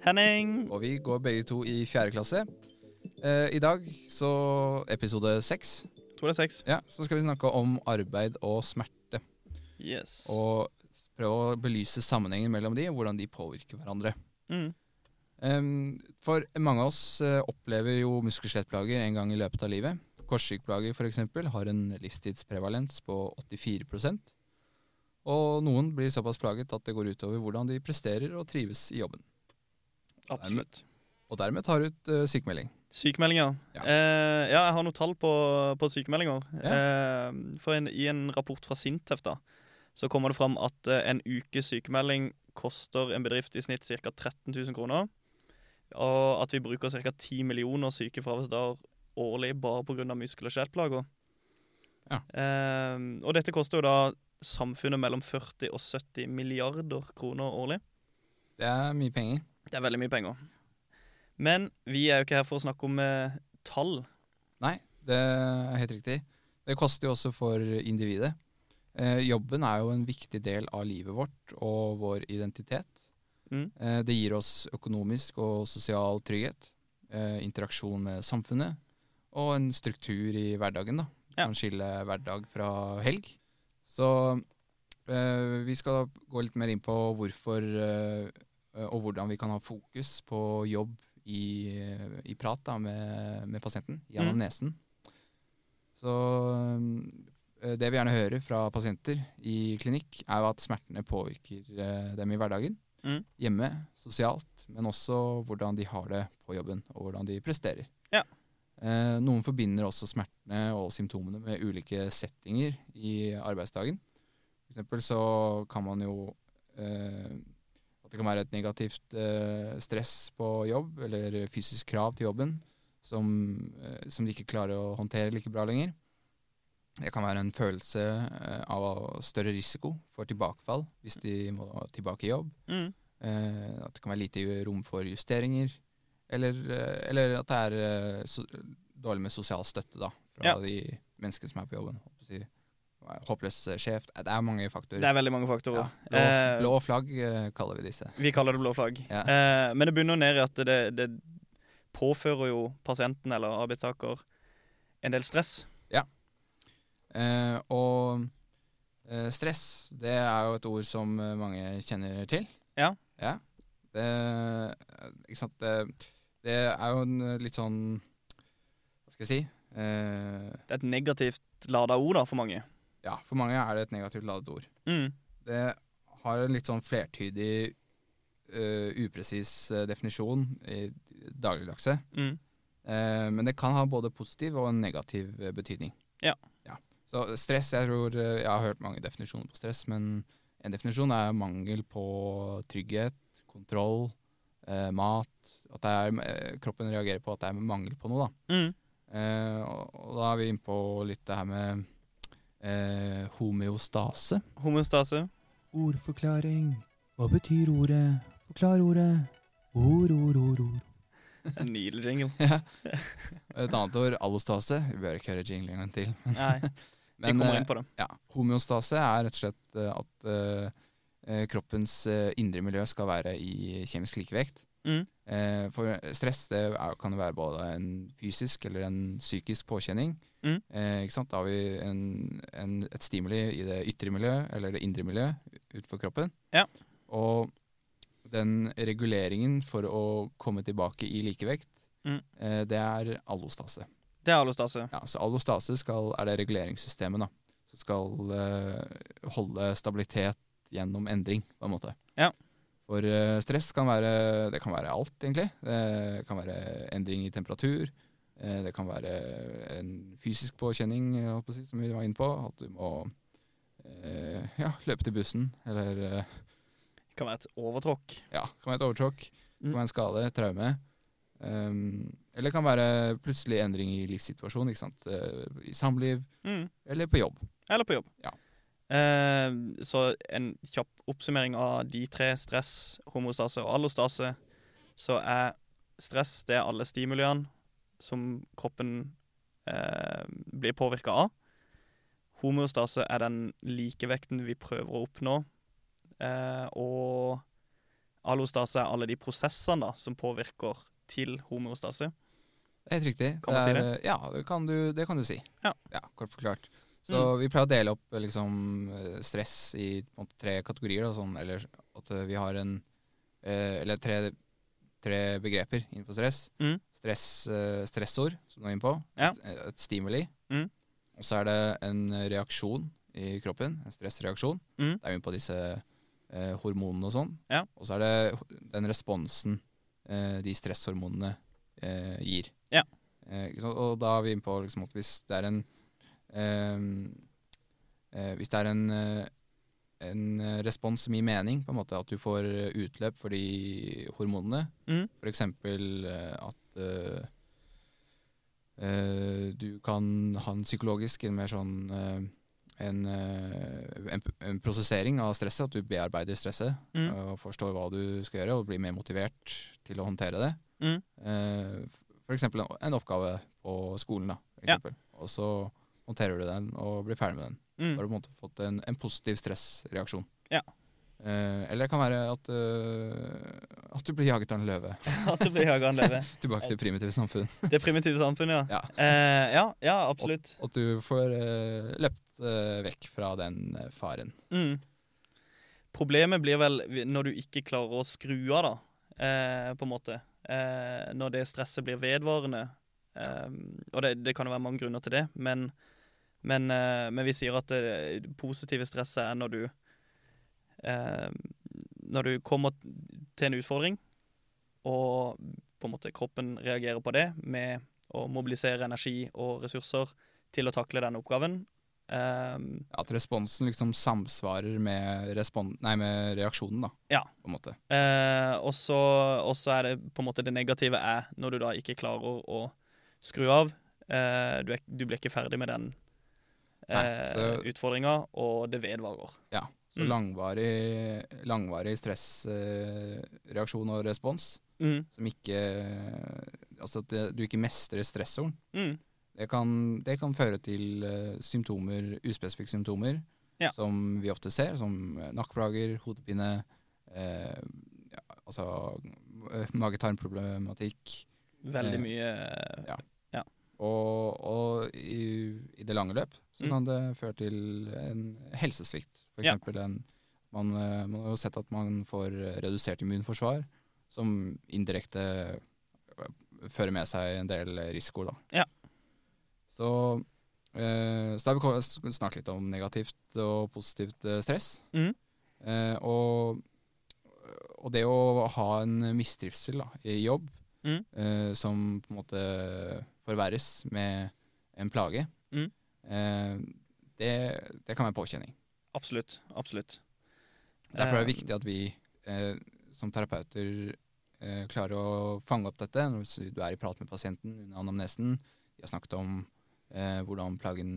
Henning! Og vi går begge to i fjerde klasse. Eh, I dag så episode seks. Tror det er seks. Ja, så skal vi snakke om arbeid og smerte. Yes. Og prøve å belyse sammenhengen mellom de, og hvordan de påvirker hverandre. Mm. Um, for mange av oss eh, opplever jo muskel-skjelettplager en gang i løpet av livet. Korssykeplager f.eks. har en livstidsprevalens på 84% Og noen blir såpass plaget at det går utover hvordan de presterer og trives i jobben. Absolutt. Og dermed tar ut uh, sykemelding. Sykemeldinger. Ja. Eh, ja, jeg har noen tall på, på sykemeldinger. Eh, for en, I en rapport fra Sintef da, så kommer det fram at eh, en ukes sykemelding koster en bedrift i snitt ca. 13 000 kroner. Og at vi bruker ca. 10 millioner sykefraværsdager årlig bare pga. muskel- og skjelettplager. Ja. Eh, og dette koster jo da samfunnet mellom 40 og 70 milliarder kroner årlig. Det er mye penger. Det er veldig mye penger. Men vi er jo ikke her for å snakke om eh, tall. Nei, det er helt riktig. Det koster jo også for individet. Eh, jobben er jo en viktig del av livet vårt og vår identitet. Mm. Eh, det gir oss økonomisk og sosial trygghet, eh, interaksjon med samfunnet og en struktur i hverdagen. da. Ja. Kan skille hverdag fra helg. Så eh, vi skal gå litt mer inn på hvorfor eh, og hvordan vi kan ha fokus på jobb i, i prat da, med, med pasienten gjennom Mm. nesen. Så eh, det vi gjerne hører fra pasienter i klinikk, er jo at smertene påvirker eh, dem i hverdagen. Mm. Hjemme, sosialt, men også hvordan de har det på jobben, og hvordan de presterer. Ja. Eh, noen forbinder også smertene og symptomene med ulike settinger i arbeidsdagen. For eksempel så kan man jo eh, At det kan være et negativt eh, stress på jobb, eller fysisk krav til jobben, som, eh, som de ikke klarer å håndtere like bra lenger. Det kan være en følelse eh, av større risiko for tilbakefall hvis de må tilbake i jobb. Mm. At det kan være lite rom for justeringer. Eller, eller at det er dårlig med sosial støtte da, fra Ja. de menneskene som er på jobben. Håpløs eh, sjef. Det er mange faktorer. Det er veldig mange faktorer. ja, blå, Eh, blå flagg eh, kaller vi disse. Vi kaller det blå flagg. Ja. Eh, men det bunner ned i at det, det påfører jo pasienten eller arbeidstaker en del stress. Eh, og eh, stress, det er jo et ord som mange kjenner til. Ja. Ja. Det, ikke sant? Det, det er jo en litt sånn Hva skal jeg si? Eh, Det er et negativt lada ord da, for mange. Ja, for mange er det et negativt ladet ord. Mm. Det har en litt sånn flertydig, uh, upresis uh, definisjon i dagligdagse. Mm. Uh, men det kan ha både positiv og en negativ betydning. Ja. Så stress, jeg tror Jeg har hørt mange definisjoner på stress, men en definisjon er mangel på trygghet, kontroll, mat. At er, kroppen reagerer på at det er mangel på noe, da. Mm. Og, og da er vi inne på litt det her med eh, homeostase. Homeostase. Ordforklaring. Hva betyr ordet? Forklar ordet. Ord, ord, ord, ord. En nydelig jingle. Ja. Et annet ord, allostase. Vi bør ikke høre jingle en gang til. Nei, vi kommer eh, inn på det. Ja, Homeostase er rett og slett eh, at eh, kroppens indre miljø skal være i kjemisk likevekt. Mm. Eh, for stress det er, kan jo være både en fysisk eller en psykisk påkjenning. Mm. Eh? Da har vi en, en, et stimuli i det ytre miljø eller det indre miljø utenfor kroppen. Ja. Og den reguleringen for å komme tilbake i likevekt, Mm. eh, det er allostase. Det er allostase. Ja, så allostase skal, er det reguleringssystemet da, som skal eh, holde stabilitet gjennom endring, på en måte. Ja. For eh, stress kan være, det kan være alt, egentlig. Det kan være endring i temperatur. Eh, det kan være en fysisk påkjenning, si, som vi var inne på. At du må eh, ja, løpe til bussen, eller eh, Det kan være et overtråkk. ja, det kan være et overtråkk. Det kan Mm. være en skade, traume. Um, eller det kan være plutselig endring i livssituasjon. Eh, I samliv Mm. eller på jobb. Eller på jobb. Ja. Eh, så en kjapp oppsummering av de tre, stress, homostase og allostase, så er stress det er alle stimuliene som kroppen eh, blir påvirka av. Homeostase er den likevekten vi prøver å oppnå. Eh, og allostase er alle de prosessene da, som påvirker til homeostase. Helt riktig. Kan man si det? Ja, det kan du, det kan du si. Ja. ja Kort forklart. Så Mm. vi pleier å dele opp liksom, stress i måte, tre kategorier. Da, sånn, eller at vi har en eh, Eller tre, tre begreper innenfor stress. Mm. Stress, eh, stressord, som du er inne på. Ja. Eh, Et stimuli. Mm. Og så er det en reaksjon i kroppen. En stressreaksjon. Mm. Det er vi på disse eh, hormonene og sånn. Ja. Og så er det den responsen eh, de stresshormonene eh, gir. Ja. Eh. Og da er vi inne på liksom, at hvis det er en Hvis det er en, en eh, respons som gir mening, på en måte at du får eh, utløp for de hormonene, Mm. eksempel eh, at uh, uh, du kan ha en psykologisk, en mer sånn uh, en, en, en prosessering av stresset, at du bearbeider stresset Mm. og forstår hva du skal gjøre, og blir mer motivert til å håndtere det. Mm. Eksempel en, en oppgave på skolen, da. For Ja. Og så håndterer du den og blir ferdig med den. Da Mm. har du på en måte fått en, en positiv stressreaksjon. Ja. Uh, eller det kan være at, uh, at du blir jaget av en løve. At du blir jaget av en løve. Tilbake til primitive samfunn. Det primitive samfunnet, ja. Ja. uh, ja, ja, absolutt. At du får løpt vekk fra den faren. Mm. Problemet blir vel når du ikke klarer å skru av, da, på en måte. Når det stresset blir vedvarende. Og det, det kan jo være mange grunner til det, men, men, eh, men vi sier at det positive stresset er når du eh, Når du kommer til en utfordring, og på en måte kroppen reagerer på det med å mobilisere energi og ressurser til å takle den oppgaven. Um, At responsen liksom samsvarer med, respon nei, med reaksjonen, da. Ja. På en måte. Uh, og så er det på en måte det negative er når du da ikke klarer å skru av. Uh, du, er, du blir ikke ferdig med den eh, utfordringa, og det vedvarer. Så Mm. langvarig, langvarig stressreaksjon og respons Mm, som ikke Altså at det, du ikke mestrer stressoren. mm, Det kan, det kan føre til eh, symptomer, uspesifikke symptomer Ja. som vi ofte ser, som eh, nakkeplager, hodepine, eh, ja, altså mage-tarm-problematikk. veldig Eh, mye ja. Og, og i, i det lange løp så Mm. kan det føre til en helsesvikt. For Ja. eksempel en, man, eh, man har jo sett at man får redusert immunforsvar, som indirekte eh, fører med seg en del risiko. Da. Ja. Så, eh, så da har vi snakket litt om negativt og positivt eh, stress. Mhm. Eh, og, og det å ha en mistrivsel da, i jobb mm. eh, som på en måte forverres med en plage, Mhm. Eh, det, det kan være påkjenning. Absolutt. Absolutt. Derfor er det Eh, viktig at vi eh, som terapeuter eh, klarer å fange opp dette når du er i prat med pasienten under anamnesen. Vi har snakket om eh, hvordan plagen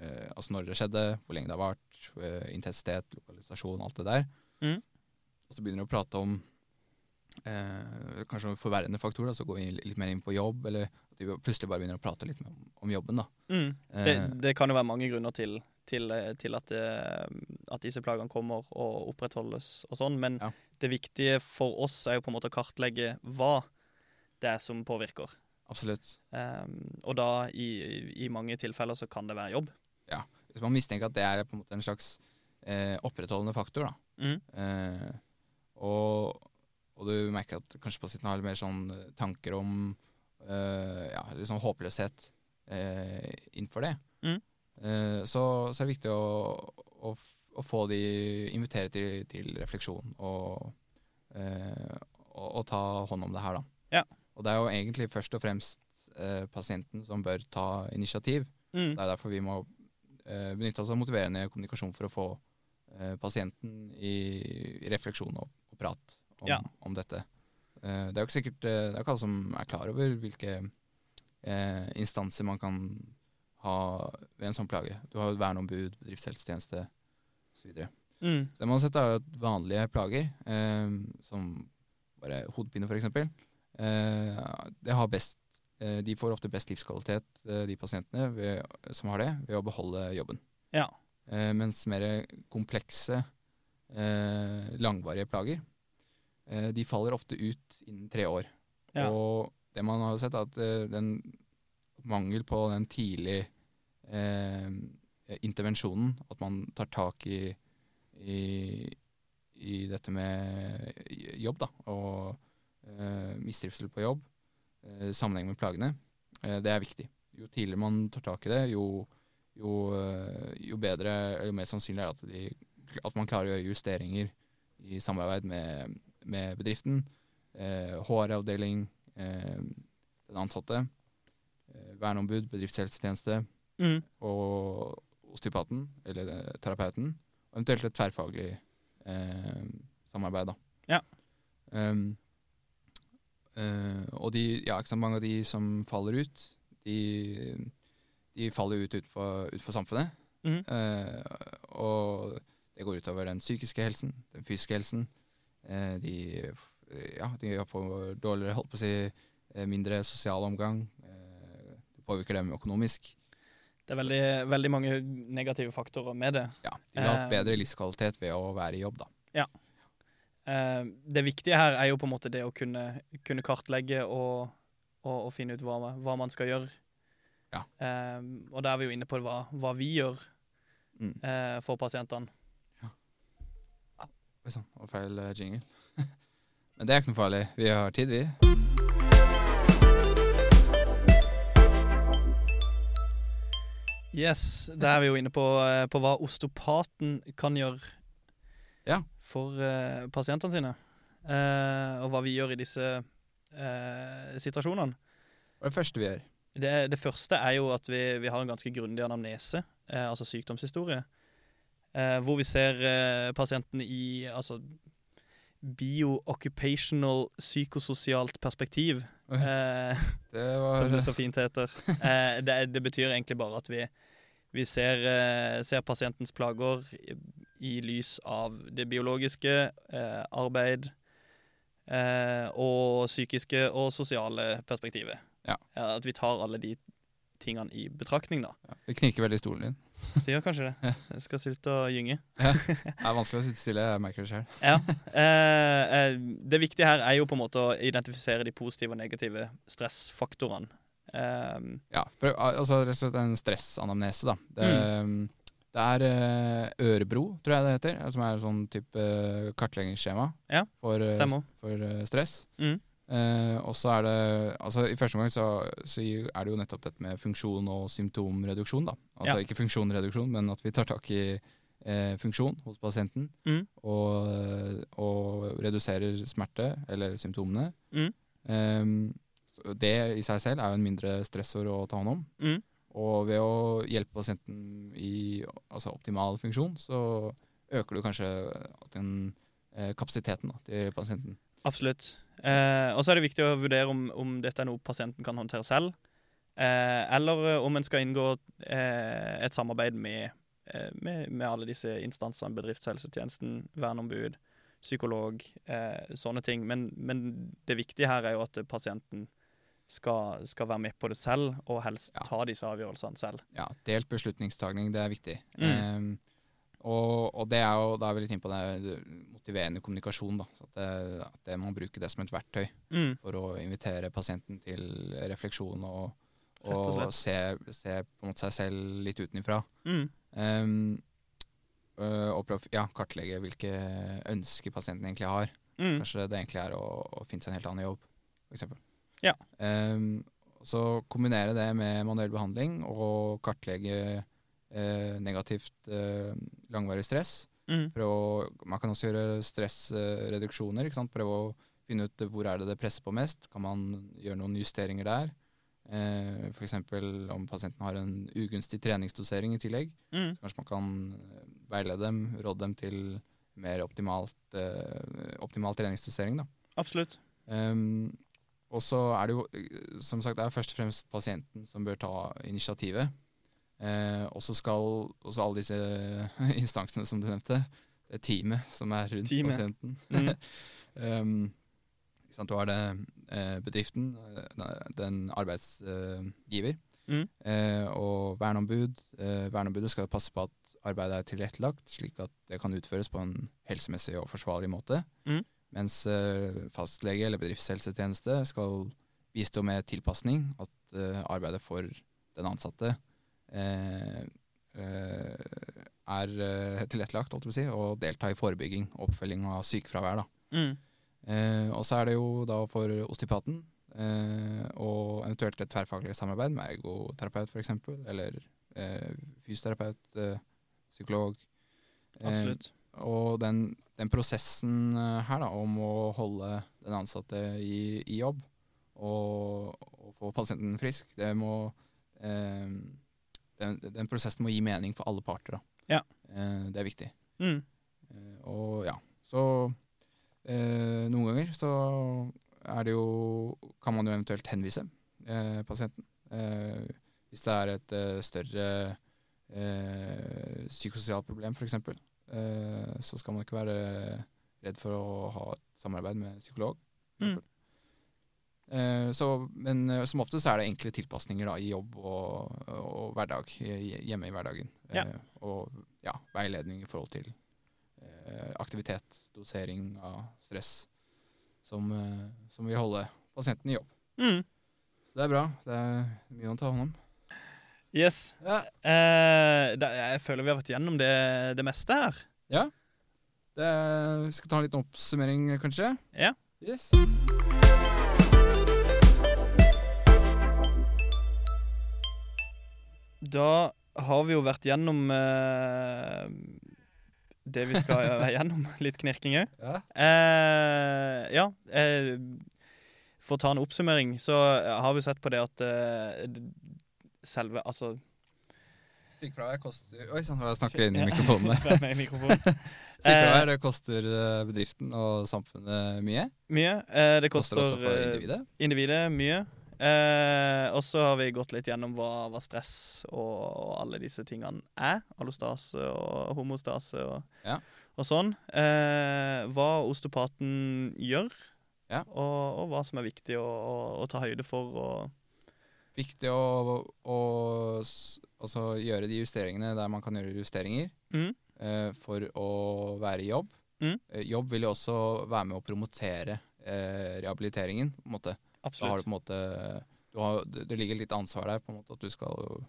eh, Altså når det skjedde, hvor lenge det har vart, eh, intensitet, lokalisasjon, alt det der. Mm. Og så begynner vi å prate om eh, kanskje forverrende faktorer, så går vi litt mer inn på jobb, eller vi plutselig bare begynner å prate litt om, om jobben. da. Mm. Det, Eh, det kan jo være mange grunner til, til, til at, eh, at disse plagene kommer og opprettholdes og sånn, men Ja. det viktige for oss er jo på en måte å kartlegge hva det er som påvirker. absolutt. Um, og da i, i mange tilfeller så kan det være jobb. Ja, Hvis man mistenker at det er på en måte en slags eh, opprettholdende faktor, da. Mm. Eh, og, og du merker at kanskje pasienten har litt mer sånn eh, tanker om ja, litt sånn håpløshet eh, innenfor det. Mm. Eh, så, så er det viktig å, å, å få de invitere til, til refleksjon og, eh, og, og ta hånd om det her, da. Ja. Og det er jo egentlig først og fremst eh, pasienten som bør ta initiativ. Mm. Det er derfor vi må eh, benytte oss av motiverende kommunikasjon for å få eh, pasienten i, i refleksjon og, og prat om, Ja. om dette. Eh, Det er jo ikke sikkert eh, Det er ikke alle som er klar over hvilke eh, instanser man kan ha ved en sånn plage. Du har jo verneombud, bedriftshelsetjeneste osv. Mm. Så det man har sett, er jo at vanlige plager, eh, som bare hodepine f.eks., eh, det har best De får ofte best livskvalitet, de pasientene ved, som har det, ved å beholde jobben. Ja. Eh, mens mer komplekse, eh, langvarige plager, de faller ofte ut innen tre år. Ja. Og det man har sett, er at eh, den mangel på den tidlige eh, intervensjonen, at man tar tak i, i, i dette med jobb, da, og eh, mistrivsel på jobb, eh, sammenheng med plagene, eh, det er viktig. Jo tidligere man tar tak i det, jo, jo, eh, jo bedre, eller jo mer sannsynlig er det at, de, at man klarer å gjøre justeringer i samarbeid med, med bedriften, eh, HR-avdeling, eh, den ansatte, eh, verneombud, bedriftshelsetjeneste Mm. og osteopaten, eller eh, terapeuten, og eventuelt et tverrfaglig eh, samarbeid. Da. Ja. Um, uh, og de, ja, ikke sant, mange av de som faller ut, de, de faller ut utenfor, utenfor samfunnet. Mhm. uh, og det går utover den psykiske helsen, den fysiske helsen. Eh, de, ja, de får dårligere, holdt på å si, eh, mindre sosial omgang. Eh, det påvirker dem økonomisk. Det er veldig, veldig mange negative faktorer med det. Ja, de vil ha Eh, bedre livskvalitet ved å være i jobb, da. Ja. det viktige her er jo på en måte det å kunne, kunne kartlegge og, og, og finne ut hva, hva man skal gjøre. Ja. Eh, og da er vi jo inne på hva, hva vi gjør Mm. eh, for pasientene. Oi sann, og feil eh, jingle. Men det er ikke noe farlig. Vi har tid, vi. Yes, da er vi jo inne på, eh, på hva osteopaten kan gjøre Ja. for uh, pasientene sine. Uh, og hva vi gjør i disse uh, situasjonene. Hva er det første vi gjør? Det, det første er jo at vi, vi har en ganske grundig anamnese, altså sykdomshistorie, hvor vi ser eh, pasienten i altså bio-occupational psykososialt perspektiv, eh, Det var som det så fint heter. Eh, det, det betyr egentlig bare at vi, vi ser, eh, ser pasientens plager i, i lys av det biologiske, eh, arbeid eh, og psykiske og sosiale perspektivet. Ja. at vi tar alle de tingene i betraktning, da. ja, Det knirker veldig i stolen din. Det gjør kanskje det. Jeg skal slutte å gynge. Det er vanskelig å sitte stille, jeg merker det sjøl. Ja. Eh, eh, det viktige her er jo på en måte å identifisere de positive og negative stressfaktorene. Eh, Ja, altså rett og slett en stressanamnese, da. Det, det er eh, Ørebro, tror jeg det heter, som er en sånn type kartleggingsskjema Ja, for, eh, for stress. Mm. Eh, og så er det altså I første omgang så, så er det jo nettopp dette med funksjon og symptomreduksjon. da. Altså Ja. ikke funksjonreduksjon, men at vi tar tak i eh, funksjon hos pasienten. Mm. Og, og reduserer smerte, eller symptomene. Mm. Ehm, det i seg selv er jo en mindre stressor å ta hånd om. Mm. Og ved å hjelpe pasienten i altså optimal funksjon, så øker du kanskje den eh, kapasiteten da, til pasienten. Absolutt. Eh, og så er det viktig å vurdere om, om dette er noe pasienten kan håndtere selv, eh, eller eh, om en skal inngå eh, et samarbeid med, eh, med, med alle disse instansene, bedriftshelsetjenesten, verneombud, psykolog, eh, sånne ting. Men, men det viktige her er jo at pasienten skal, skal være med på det selv, og helst Ja. ta disse avgjørelsene selv. Ja, delt beslutningstagning, det er viktig. Mm. Og, og det er jo, da er vi litt inne på det motiverende kommunikasjon. da, så at det, at det Man bruker det som et verktøy Mm. for å invitere pasienten til refleksjon og, og og se, se på en måte seg selv litt utenfra. Mm. Um, og prøve ja, kartlegge hvilke ønsker pasienten egentlig har. Mm. Kanskje det egentlig er å, å finne seg en helt annen jobb, f.eks. Ja. Um, så kombinere det med manuell behandling og kartlegge eh, negativt eh, langvarig stress. Mm. Å, man kan også gjøre stressreduksjoner. Prøve å finne ut hvor er det det presser på mest. Kan man gjøre noen justeringer der? Eh, F.eks. om pasienten har en ugunstig treningsdosering i tillegg. Mm. Så kanskje man kan eh, veilede dem, råde dem til mer optimalt, eh, optimal treningsdosering. Da. Absolutt. Um, og så er det jo, eh, som sagt, det er først og fremst pasienten som bør ta initiativet. Eh, og så skal også alle disse instansene som du nevnte, det teamet som er rundt Teamet. pasienten. Mm. um, sant, du har det eh, bedriften, eh, den arbeidsgiver, Mm. eh, og verneombud. Eh, verneombudet skal passe på at arbeidet er tilrettelagt, slik at det kan utføres på en helsemessig og forsvarlig måte. Mm. Mens eh, fastlege eller bedriftshelsetjeneste skal bistå med tilpasning, at eh, arbeidet for den ansatte eh, eh, er eh, tilrettelagt, holdt jeg på å si, og delta i forebygging og oppfølging av sykefravær. da. Mm. Eh, og så er det jo da for osteopaten eh, og eventuelt et tverrfaglig samarbeid med ergoterapeut f.eks., eller eh, fysioterapeut, eh, psykolog. Eh, Absolutt. og den, den prosessen eh, her da, om å holde den ansatte i, i jobb og, og få pasienten frisk, det må eh, den, den prosessen må gi mening for alle parter. Da. Ja. Eh, det er viktig. Mm. Eh, og ja, så eh, noen ganger så er det jo Kan man jo eventuelt henvise eh, pasienten. Eh, hvis det er et eh, større eh, psykososialt problem, f.eks., eh, så skal man ikke være redd for å ha et samarbeid med psykolog. for Mm. eksempel. Så, men eh, som ofte så er det enkle tilpasninger da, i jobb og, og hverdag, hjemme i hverdagen. Ja. Eh, og ja, veiledning i forhold til eh, aktivitet, dosering av stress, som, eh, som vil holde pasienten i jobb. Mm. Så det er bra. Det er mye å ta hånd om. Yes. Eh, da, jeg føler vi har vært gjennom det, det meste her. Ja. Det, vi skal ta en liten oppsummering, kanskje? Ja. Yes. Da har vi jo vært gjennom eh, det vi skal være gjennom. Litt knirking òg. Ja. Eh, ja. Eh, for å ta en oppsummering, så har vi sett på det at eh, selve Altså Sykefravær koster Oi sann, jeg snakker inn i mikrofonen der. Vær med i mikrofonen. Sykefravær det koster eh, bedriften og samfunnet mye. Mye. Eh, det Koster koster, også for eh, individet. individet mye. Eh, og så har vi gått litt gjennom hva, hva stress og, og alle disse tingene er. Allostase og homostase og, Ja. og sånn. Eh, hva osteopaten gjør, Ja. og, og hva som er viktig å, å, å ta høyde for. Og, Viktig å, å altså gjøre de justeringene der man kan gjøre justeringer mm, eh, for å være i jobb. Mm. Eh, jobb vil jo også være med å promotere eh, rehabiliteringen. på en måte. Da har du på en måte du har, det ligger litt ansvar der på en måte at du skal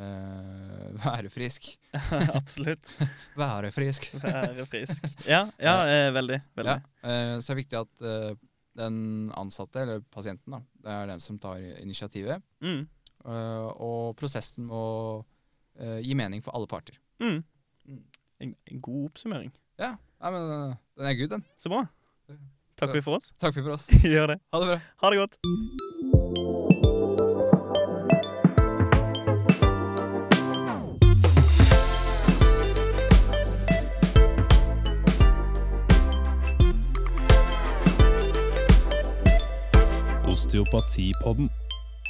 eh, være frisk. absolutt. Være frisk. Være frisk. Ja, ja eh, veldig. veldig. Ja, eh, så er det viktig at eh, den ansatte, eller pasienten, da, det er den som tar initiativet. Mm, Uh, og prosessen må uh, gi mening for alle parter. mm. Mm. En, en god oppsummering. Ja, Nei, men uh, den er good, den. Så bra. Takk for oss. Takk for oss. Gjør det. Ha det bra. Ha det godt. Osteopatipodden.